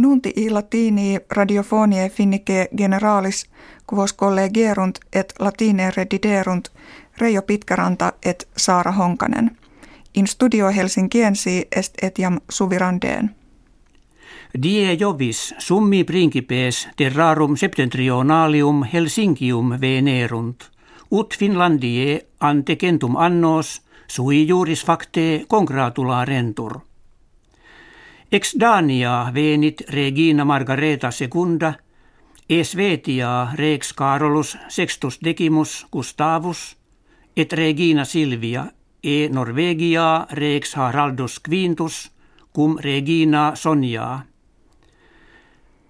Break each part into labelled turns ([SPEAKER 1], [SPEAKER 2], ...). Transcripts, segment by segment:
[SPEAKER 1] Nunti i latini radiofonie finnike generalis quos collegerunt et latine rediderunt Reijo Pitkäranta et Saara Honkanen. In studio Helsinkiensi est etiam suvirandeen.
[SPEAKER 2] Die jovis summi principes terrarum septentrionalium Helsinkium venerunt, ut Finlandie antecentum annos sui juris facte congratularentur. Ex Dania venit regina Margareta secunda, e Svetia rex Carolus sextus decimus Gustavus, et regina Silvia, e Norvegia rex Haraldus quintus, cum regina Sonja.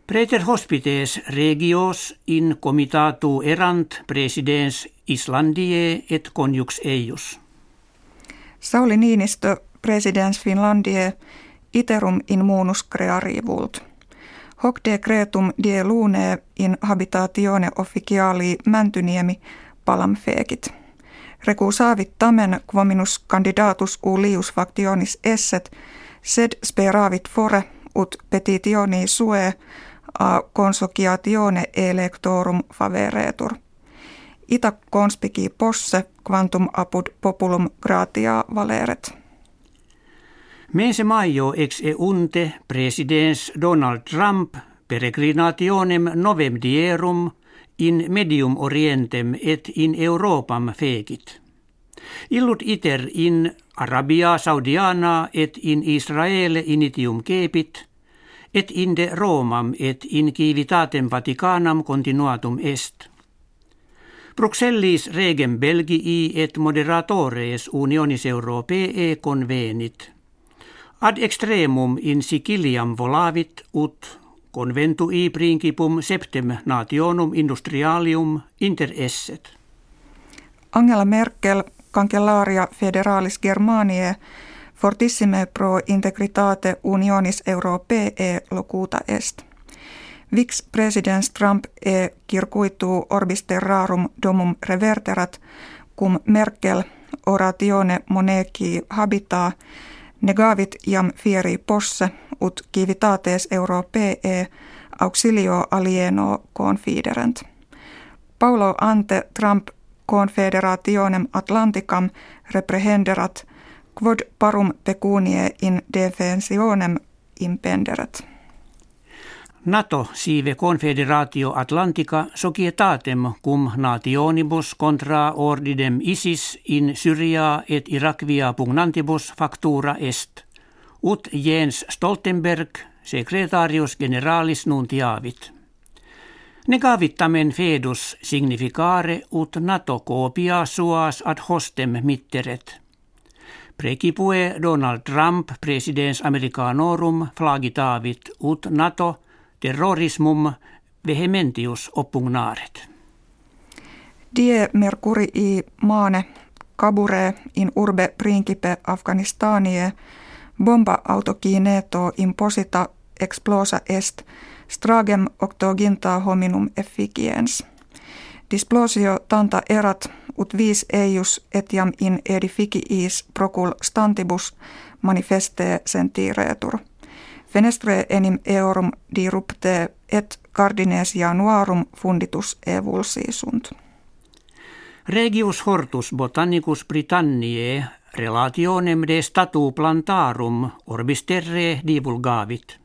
[SPEAKER 2] Preter hospites regios in comitatu erant presidens Islandie et conjux eius.
[SPEAKER 1] Sauli Niinistö, presidens Finlandie, iterum in munus crearivult. Hoc decretum die lune in habitatione officiali Mäntyniemi palam fekit. Recusavit tamen quominus candidatus ulius factionis esset, sed speravit fore ut petitioni sue a consociatione electorum faveretur. Ita conspici posse quantum apud populum gratia valeret.
[SPEAKER 2] Mense maio ex e unte presidens Donald Trump peregrinationem novem dierum in medium orientem et in Europam fegit. Illut iter in Arabia Saudiana et in Israele initium kepit, et in de Romam et in civitatem Vaticanam continuatum est. Bruxellis regem Belgii et moderatores unionis Europee convenit – Ad extremum in Siciliam volavit ut conventui principum septem nationum industrialium inter esset.
[SPEAKER 1] Angela Merkel, kankellaria federalis Germaniae, fortissime pro integritate unionis europee locuta est. Vix presidens Trump e circuitu orbis terrarum domum reverterat, cum Merkel oratione moneki habitaa, Negavit jam fieri posse ut civitates europee auxilio alieno confiderent. Paulo ante Trump confederationem Atlanticam reprehenderat quod parum pecunie in defensionem impenderet.
[SPEAKER 2] NATO sive confederatio Atlantica societatem cum nationibus contra ordidem ISIS in Syria et Irakvia pugnantibus factura est. Ut Jens Stoltenberg, secretarius generalis nuntiavit. Negavit tamen fedus significare ut NATO copia suas ad hostem mitteret. Precipue Donald Trump presidens Americanorum flagitavit ut NATO – terrorismum vehementius oppugnaret.
[SPEAKER 1] Die Mercurii maane kabure in urbe principe Afganistanie bomba autokineto imposita explosa est stragem octoginta hominum efficiens. Displosio tanta erat ut vis eius etiam in edificiis procul stantibus manifeste sentiretur. Fenestre enim eorum dirupte et cardines januarum funditus evulsisunt.
[SPEAKER 2] Regius hortus botanicus Britanniae relationem de statu plantarum orbis terre divulgavit.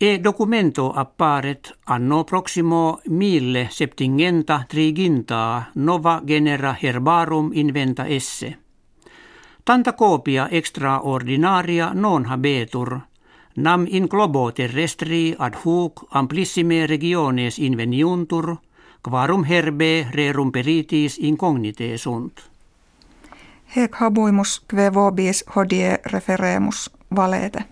[SPEAKER 2] E documento apparet anno proximo mille septingenta triginta nova genera herbarum inventa esse. Tanta copia extraordinaria non habetur – nam in globo terrestri ad hoc amplissime regiones inveniuntur, quarum herbe rerum peritis incognite sunt.
[SPEAKER 1] Hec habuimus kve vobis hodie referemus valete.